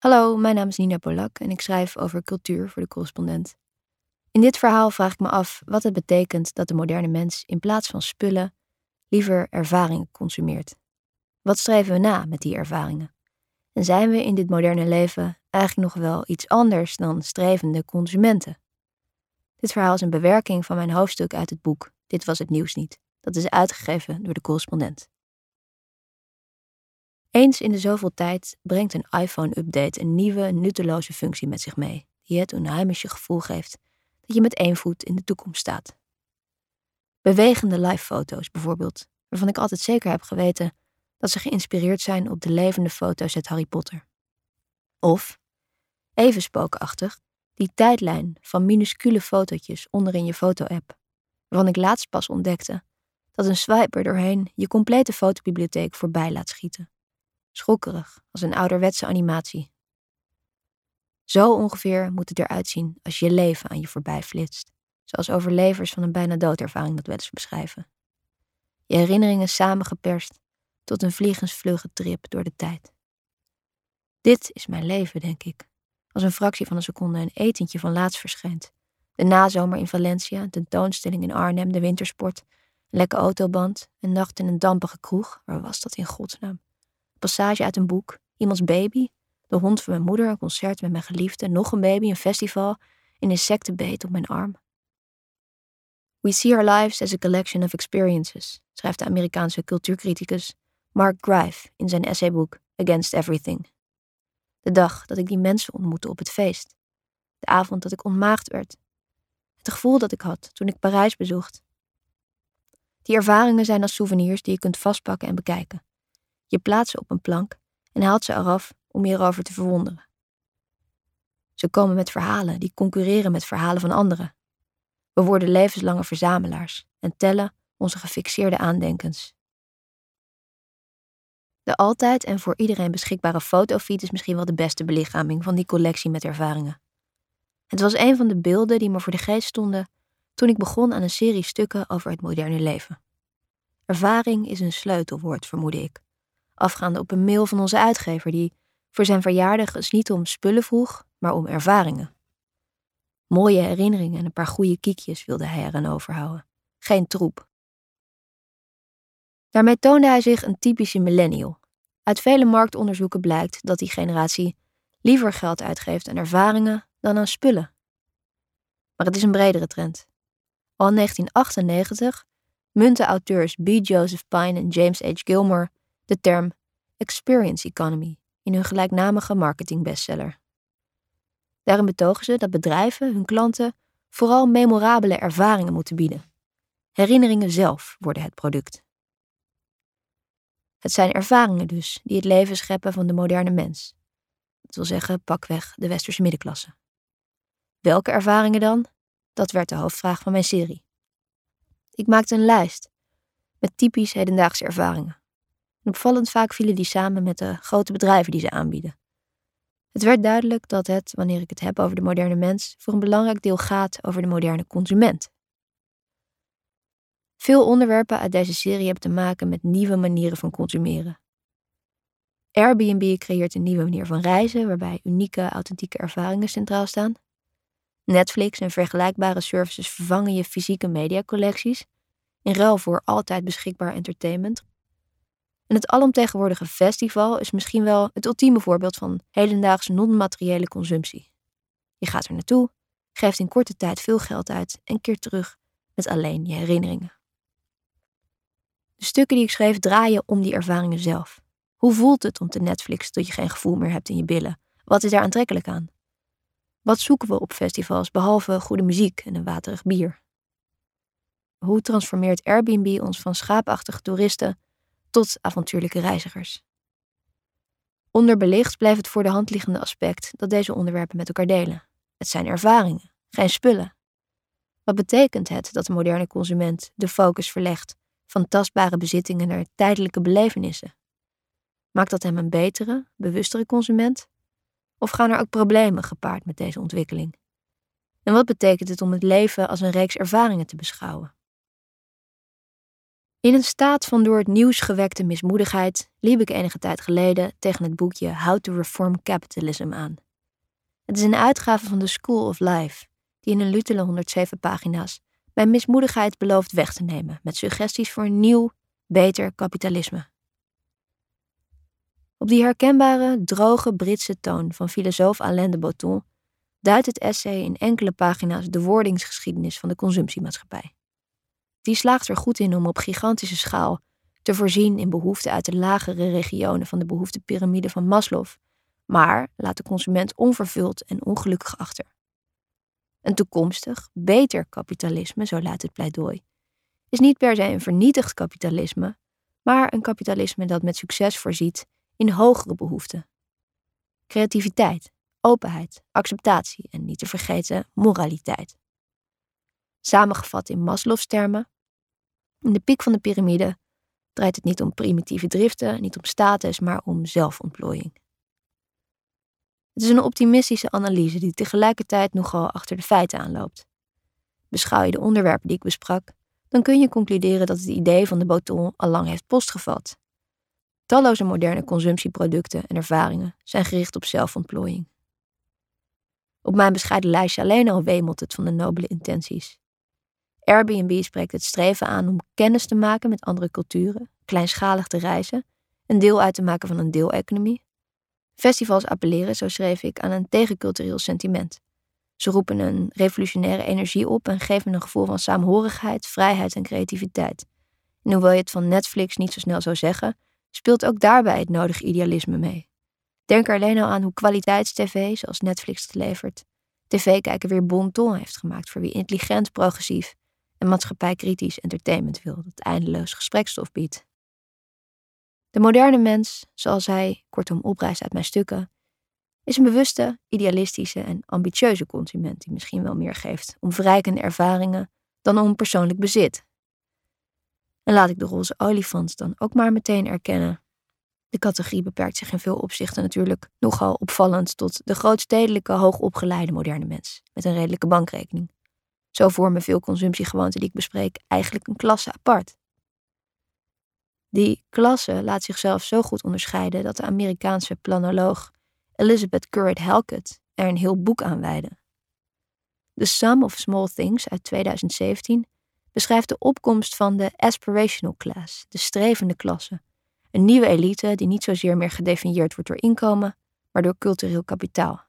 Hallo, mijn naam is Nina Polak en ik schrijf over cultuur voor de correspondent. In dit verhaal vraag ik me af wat het betekent dat de moderne mens in plaats van spullen liever ervaringen consumeert. Wat streven we na met die ervaringen? En zijn we in dit moderne leven eigenlijk nog wel iets anders dan strevende consumenten? Dit verhaal is een bewerking van mijn hoofdstuk uit het boek Dit was het nieuws niet. Dat is uitgegeven door de correspondent. Eens in de zoveel tijd brengt een iPhone-update een nieuwe, nutteloze functie met zich mee, die het onheimisch gevoel geeft dat je met één voet in de toekomst staat. Bewegende live-foto's bijvoorbeeld, waarvan ik altijd zeker heb geweten dat ze geïnspireerd zijn op de levende foto's uit Harry Potter. Of, even spookachtig, die tijdlijn van minuscule fotootjes onderin je foto-app, waarvan ik laatst pas ontdekte dat een swiper doorheen je complete fotobibliotheek voorbij laat schieten. Schokkerig, als een ouderwetse animatie. Zo ongeveer moet het eruit zien als je leven aan je voorbij flitst, zoals overlevers van een bijna doodervaring dat wel eens beschrijven. Je herinneringen samengeperst tot een vliegensvlugge trip door de tijd. Dit is mijn leven, denk ik. Als een fractie van een seconde een etentje van laatst verschijnt. De nazomer in Valencia, een tentoonstelling in Arnhem, de wintersport, een lekke autoband, een nacht in een dampige kroeg. Waar was dat in godsnaam? Passage uit een boek, iemands baby, de hond van mijn moeder, een concert met mijn geliefde, nog een baby, een festival, een insectenbeet op mijn arm. We see our lives as a collection of experiences, schrijft de Amerikaanse cultuurcriticus Mark Grive in zijn essayboek Against Everything. De dag dat ik die mensen ontmoette op het feest. De avond dat ik ontmaagd werd. Het gevoel dat ik had toen ik Parijs bezocht. Die ervaringen zijn als souvenirs die je kunt vastpakken en bekijken. Je plaatst ze op een plank en haalt ze eraf om je erover te verwonderen. Ze komen met verhalen die concurreren met verhalen van anderen. We worden levenslange verzamelaars en tellen onze gefixeerde aandenkens. De altijd en voor iedereen beschikbare fotofeed is misschien wel de beste belichaming van die collectie met ervaringen. Het was een van de beelden die me voor de geest stonden toen ik begon aan een serie stukken over het moderne leven. Ervaring is een sleutelwoord, vermoedde ik afgaande op een mail van onze uitgever, die voor zijn verjaardag eens niet om spullen vroeg, maar om ervaringen. Mooie herinneringen en een paar goede kiekjes wilde hij eraan overhouden. Geen troep. Daarmee toonde hij zich een typische millennial. Uit vele marktonderzoeken blijkt dat die generatie liever geld uitgeeft aan ervaringen dan aan spullen. Maar het is een bredere trend. Al in 1998 munten auteurs B. Joseph Pine en James H. Gilmore de term experience economy in hun gelijknamige marketingbestseller. Daarin betogen ze dat bedrijven hun klanten vooral memorabele ervaringen moeten bieden. Herinneringen zelf worden het product. Het zijn ervaringen dus die het leven scheppen van de moderne mens. Dat wil zeggen, pakweg de westerse middenklasse. Welke ervaringen dan? Dat werd de hoofdvraag van mijn serie. Ik maakte een lijst met typisch hedendaagse ervaringen opvallend vaak vielen die samen met de grote bedrijven die ze aanbieden. Het werd duidelijk dat het, wanneer ik het heb over de moderne mens, voor een belangrijk deel gaat over de moderne consument. Veel onderwerpen uit deze serie hebben te maken met nieuwe manieren van consumeren. Airbnb creëert een nieuwe manier van reizen waarbij unieke, authentieke ervaringen centraal staan. Netflix en vergelijkbare services vervangen je fysieke mediacollecties in ruil voor altijd beschikbaar entertainment, en het alomtegenwoordige festival is misschien wel het ultieme voorbeeld van hedendaagse non-materiële consumptie. Je gaat er naartoe, geeft in korte tijd veel geld uit en keert terug met alleen je herinneringen. De stukken die ik schreef draaien om die ervaringen zelf. Hoe voelt het om te Netflix tot je geen gevoel meer hebt in je billen? Wat is daar aantrekkelijk aan? Wat zoeken we op festivals behalve goede muziek en een waterig bier? Hoe transformeert Airbnb ons van schaapachtige toeristen tot avontuurlijke reizigers. Onderbelicht blijft het voor de hand liggende aspect dat deze onderwerpen met elkaar delen. Het zijn ervaringen, geen spullen. Wat betekent het dat de moderne consument de focus verlegt van tastbare bezittingen naar tijdelijke belevenissen? Maakt dat hem een betere, bewustere consument? Of gaan er ook problemen gepaard met deze ontwikkeling? En wat betekent het om het leven als een reeks ervaringen te beschouwen? In een staat van door het nieuws gewekte mismoedigheid liep ik enige tijd geleden tegen het boekje How to Reform Capitalism aan. Het is een uitgave van The School of Life, die in een luttele 107 pagina's mijn mismoedigheid belooft weg te nemen met suggesties voor een nieuw, beter kapitalisme. Op die herkenbare, droge Britse toon van filosoof Alain de Botton duidt het essay in enkele pagina's de wordingsgeschiedenis van de consumptiemaatschappij. Die slaagt er goed in om op gigantische schaal te voorzien in behoeften uit de lagere regionen van de behoeftepiramide van Maslow, maar laat de consument onvervuld en ongelukkig achter. Een toekomstig, beter kapitalisme, zo laat het pleidooi, is niet per se een vernietigd kapitalisme, maar een kapitalisme dat met succes voorziet in hogere behoeften. Creativiteit, openheid, acceptatie en niet te vergeten moraliteit. Samengevat in Maslow's termen, in de piek van de piramide draait het niet om primitieve driften, niet om status, maar om zelfontplooiing. Het is een optimistische analyse die tegelijkertijd nogal achter de feiten aanloopt. Beschouw je de onderwerpen die ik besprak, dan kun je concluderen dat het idee van de Boton al lang heeft postgevat. Talloze moderne consumptieproducten en ervaringen zijn gericht op zelfontplooiing. Op mijn bescheiden lijstje alleen al wemelt het van de nobele intenties. Airbnb spreekt het streven aan om kennis te maken met andere culturen, kleinschalig te reizen, een deel uit te maken van een deeleconomie. Festivals appelleren, zo schreef ik, aan een tegencultureel sentiment. Ze roepen een revolutionaire energie op en geven een gevoel van saamhorigheid, vrijheid en creativiteit. En hoewel je het van Netflix niet zo snel zou zeggen, speelt ook daarbij het nodige idealisme mee. Denk er alleen al aan hoe kwaliteitstv, zoals Netflix het levert, tv-kijken weer bon ton heeft gemaakt voor wie intelligent, progressief en maatschappijkritisch entertainment wil dat eindeloos gesprekstof biedt. De moderne mens, zoals hij kortom oprijst uit mijn stukken, is een bewuste, idealistische en ambitieuze consument die misschien wel meer geeft om verrijkende ervaringen dan om persoonlijk bezit. En laat ik de roze olifant dan ook maar meteen erkennen. De categorie beperkt zich in veel opzichten natuurlijk nogal opvallend tot de grootstedelijke, hoogopgeleide moderne mens met een redelijke bankrekening. Zo vormen veel consumptiegewoonten die ik bespreek eigenlijk een klasse apart. Die klasse laat zichzelf zo goed onderscheiden dat de Amerikaanse planoloog Elizabeth Currid Halkett er een heel boek aan wijde. The Sum of Small Things uit 2017 beschrijft de opkomst van de aspirational class, de strevende klasse, een nieuwe elite die niet zozeer meer gedefinieerd wordt door inkomen, maar door cultureel kapitaal.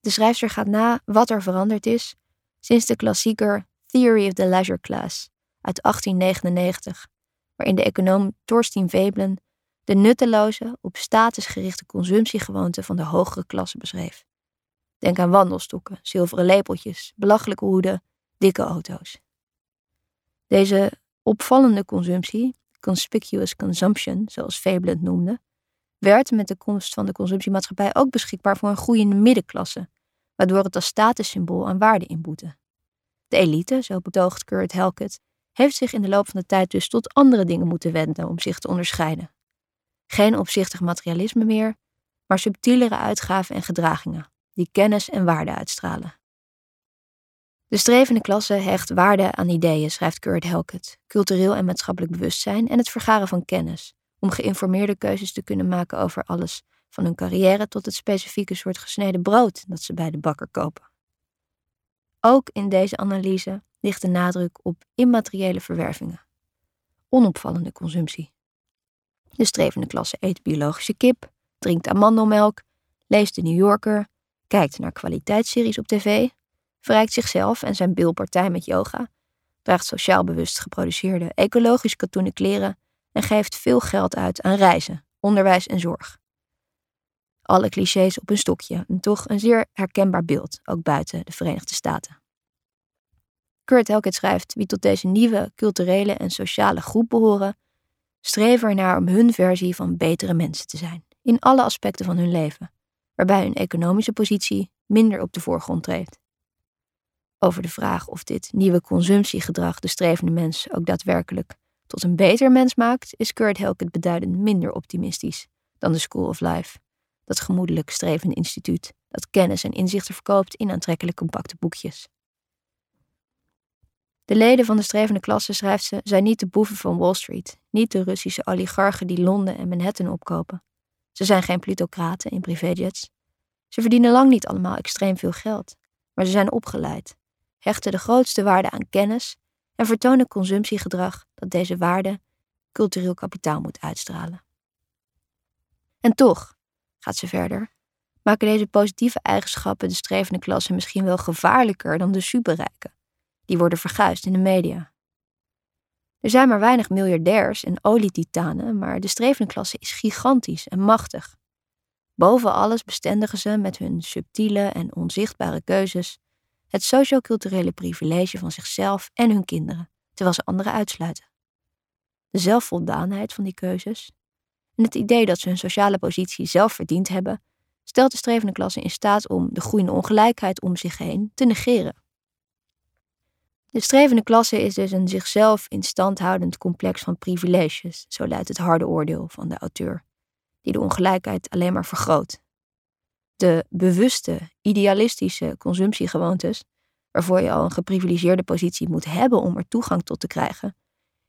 De schrijfster gaat na wat er veranderd is sinds de klassieker Theory of the Leisure Class uit 1899, waarin de econoom Thorstein Veblen de nutteloze, op status gerichte consumptiegewoonten van de hogere klasse beschreef. Denk aan wandelstokken, zilveren lepeltjes, belachelijke hoeden, dikke auto's. Deze opvallende consumptie, conspicuous consumption, zoals Veblen noemde, werd met de komst van de consumptiemaatschappij ook beschikbaar voor een groeiende middenklasse, waardoor het als statussymbool aan waarde inboette. De elite, zo betoogt Kurt Helkett, heeft zich in de loop van de tijd dus tot andere dingen moeten wenden om zich te onderscheiden. Geen opzichtig materialisme meer, maar subtielere uitgaven en gedragingen, die kennis en waarde uitstralen. De strevende klasse hecht waarde aan ideeën, schrijft Kurt Helkett, cultureel en maatschappelijk bewustzijn en het vergaren van kennis, om geïnformeerde keuzes te kunnen maken over alles, van hun carrière tot het specifieke soort gesneden brood dat ze bij de bakker kopen. Ook in deze analyse ligt de nadruk op immateriële verwervingen, onopvallende consumptie. De strevende klasse eet biologische kip, drinkt amandelmelk, leest de New Yorker, kijkt naar kwaliteitsseries op tv, verrijkt zichzelf en zijn bilpartij met yoga, draagt sociaal bewust geproduceerde ecologisch katoenen kleren en geeft veel geld uit aan reizen, onderwijs en zorg. Alle clichés op een stokje en toch een zeer herkenbaar beeld, ook buiten de Verenigde Staten. Kurt Helkett schrijft: wie tot deze nieuwe culturele en sociale groep behoren, streven ernaar om hun versie van betere mensen te zijn, in alle aspecten van hun leven, waarbij hun economische positie minder op de voorgrond treedt. Over de vraag of dit nieuwe consumptiegedrag de strevende mens ook daadwerkelijk tot een beter mens maakt, is Kurt Helkett beduidend minder optimistisch dan de School of Life, dat gemoedelijk strevende instituut dat kennis en inzichten verkoopt in aantrekkelijk compacte boekjes. De leden van de strevende klasse, schrijft ze, zijn niet de boeven van Wall Street, niet de Russische oligarchen die Londen en Manhattan opkopen. Ze zijn geen plutocraten in privéjets. Ze verdienen lang niet allemaal extreem veel geld, maar ze zijn opgeleid, hechten de grootste waarde aan kennis en vertonen consumptiegedrag dat deze waarde cultureel kapitaal moet uitstralen. En toch, gaat ze verder, maken deze positieve eigenschappen de strevende klasse misschien wel gevaarlijker dan de superrijken. Die worden verguisd in de media. Er zijn maar weinig miljardairs en olietitanen, maar de strevende klasse is gigantisch en machtig. Boven alles bestendigen ze met hun subtiele en onzichtbare keuzes het socioculturele privilege van zichzelf en hun kinderen, terwijl ze anderen uitsluiten. De zelfvoldaanheid van die keuzes en het idee dat ze hun sociale positie zelf verdiend hebben, stelt de strevende klasse in staat om de groeiende ongelijkheid om zich heen te negeren. De strevende klasse is dus een zichzelf in stand houdend complex van privileges, zo luidt het harde oordeel van de auteur, die de ongelijkheid alleen maar vergroot. De bewuste, idealistische consumptiegewoontes, waarvoor je al een geprivilegeerde positie moet hebben om er toegang tot te krijgen,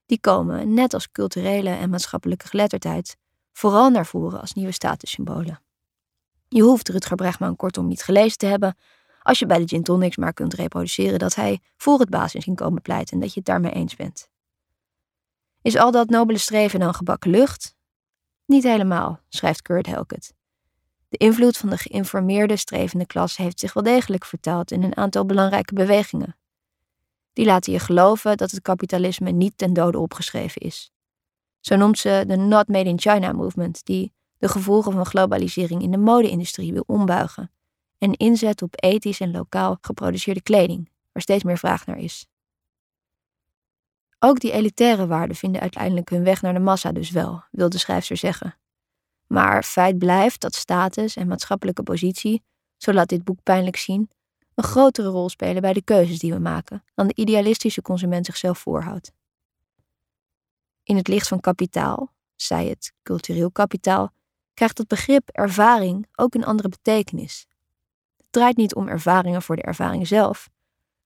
die komen, net als culturele en maatschappelijke geletterdheid, vooral naar voren als nieuwe statussymbolen. Je hoeft Rutger Bregman kortom niet gelezen te hebben als je bij de gin tonics maar kunt reproduceren dat hij voor het basisinkomen pleit en dat je het daarmee eens bent. Is al dat nobele streven dan gebakken lucht? Niet helemaal, schrijft Kurt Helkett. De invloed van de geïnformeerde strevende klas heeft zich wel degelijk vertaald in een aantal belangrijke bewegingen. Die laten je geloven dat het kapitalisme niet ten dode opgeschreven is. Zo noemt ze de Not Made in China movement, die de gevolgen van globalisering in de mode-industrie wil ombuigen en inzet op ethisch en lokaal geproduceerde kleding, waar steeds meer vraag naar is. Ook die elitaire waarden vinden uiteindelijk hun weg naar de massa dus wel, wil de schrijfster zeggen. Maar feit blijft dat status en maatschappelijke positie, zo laat dit boek pijnlijk zien, een grotere rol spelen bij de keuzes die we maken dan de idealistische consument zichzelf voorhoudt. In het licht van kapitaal, zij het cultureel kapitaal, krijgt het begrip ervaring ook een andere betekenis. Het draait niet om ervaringen voor de ervaring zelf,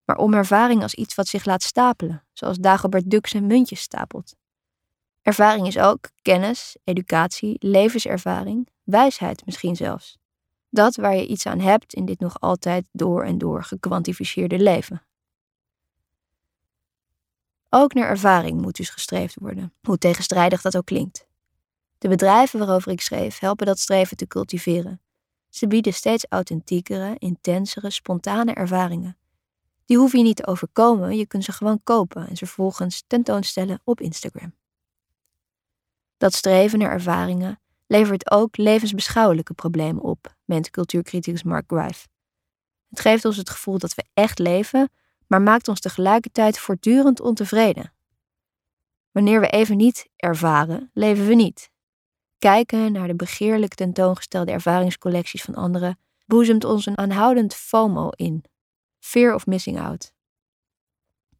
maar om ervaring als iets wat zich laat stapelen, zoals Dagobert Duck zijn muntjes stapelt. Ervaring is ook kennis, educatie, levenservaring, wijsheid misschien zelfs. Dat waar je iets aan hebt in dit nog altijd door en door gekwantificeerde leven. Ook naar ervaring moet dus gestreefd worden, hoe tegenstrijdig dat ook klinkt. De bedrijven waarover ik schreef helpen dat streven te cultiveren. Ze bieden steeds authentiekere, intensere, spontane ervaringen. Die hoef je niet te overkomen, je kunt ze gewoon kopen en ze vervolgens tentoonstellen op Instagram. Dat streven naar ervaringen levert ook levensbeschouwelijke problemen op, meent cultuurcriticus Mark Grive. Het geeft ons het gevoel dat we echt leven, maar maakt ons tegelijkertijd voortdurend ontevreden. Wanneer we even niet ervaren, leven we niet. Kijken naar de begeerlijk tentoongestelde ervaringscollecties van anderen boezemt ons een aanhoudend FOMO in. Fear of missing out.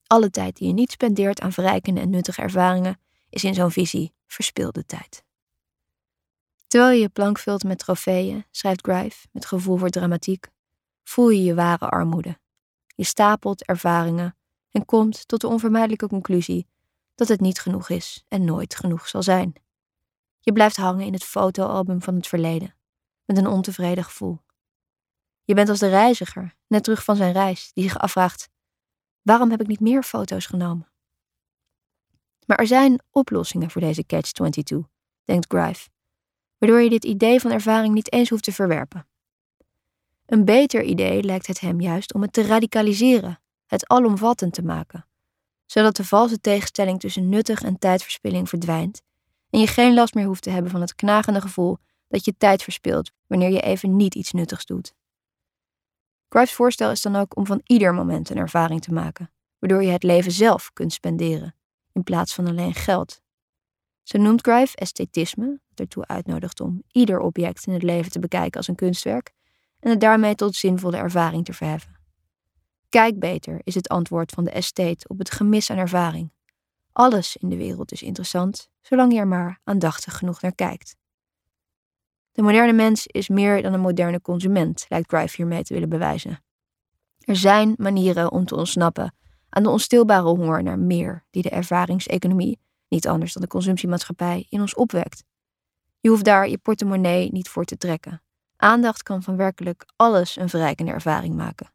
Alle tijd die je niet spendeert aan verrijkende en nuttige ervaringen is in zo'n visie verspilde tijd. Terwijl je je plank vult met trofeeën, schrijft Grive met gevoel voor dramatiek, voel je je ware armoede. Je stapelt ervaringen en komt tot de onvermijdelijke conclusie dat het niet genoeg is en nooit genoeg zal zijn. Je blijft hangen in het fotoalbum van het verleden, met een ontevreden gevoel. Je bent als de reiziger, net terug van zijn reis, die zich afvraagt: waarom heb ik niet meer foto's genomen? Maar er zijn oplossingen voor deze catch-22, denkt Grive, waardoor je dit idee van ervaring niet eens hoeft te verwerpen. Een beter idee lijkt het hem juist om het te radicaliseren, het alomvattend te maken, zodat de valse tegenstelling tussen nuttig en tijdverspilling verdwijnt en je geen last meer hoeft te hebben van het knagende gevoel dat je tijd verspilt wanneer je even niet iets nuttigs doet. Grive's voorstel is dan ook om van ieder moment een ervaring te maken, waardoor je het leven zelf kunt spenderen, in plaats van alleen geld. Ze noemt Grive esthetisme, dat ertoe uitnodigt om ieder object in het leven te bekijken als een kunstwerk en het daarmee tot zinvolle ervaring te verheffen. Kijk beter is het antwoord van de estate op het gemis aan ervaring. Alles in de wereld is interessant, zolang je er maar aandachtig genoeg naar kijkt. De moderne mens is meer dan een moderne consument, lijkt Grive hiermee te willen bewijzen. Er zijn manieren om te ontsnappen aan de onstilbare honger naar meer die de ervaringseconomie, niet anders dan de consumptiemaatschappij, in ons opwekt. Je hoeft daar je portemonnee niet voor te trekken. Aandacht kan van werkelijk alles een verrijkende ervaring maken.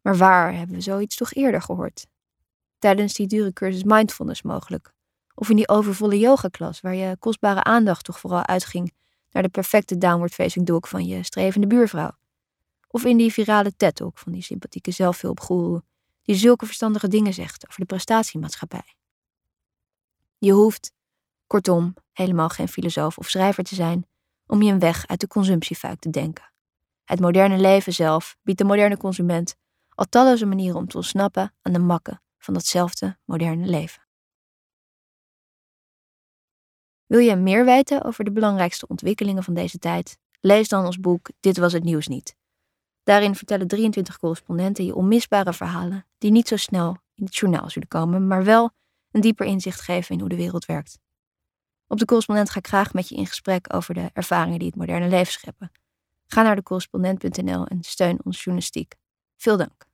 Maar waar hebben we zoiets toch eerder gehoord? Tijdens die dure cursus mindfulness mogelijk. Of in die overvolle yogaklas waar je kostbare aandacht toch vooral uitging naar de perfecte downward facing dog van je strevende buurvrouw. Of in die virale TED-talk van die sympathieke zelfhulpgoeroe die zulke verstandige dingen zegt over de prestatiemaatschappij. Je hoeft, kortom, helemaal geen filosoof of schrijver te zijn om je een weg uit de consumptiefuik te denken. Het moderne leven zelf biedt de moderne consument al talloze manieren om te ontsnappen aan de makken van datzelfde moderne leven. Wil je meer weten over de belangrijkste ontwikkelingen van deze tijd? Lees dan ons boek Dit was het nieuws niet. Daarin vertellen 23 correspondenten je onmisbare verhalen die niet zo snel in het journaal zullen komen, maar wel een dieper inzicht geven in hoe de wereld werkt. Op de correspondent ga ik graag met je in gesprek over de ervaringen die het moderne leven scheppen. Ga naar decorrespondent.nl en steun ons journalistiek. Veel dank.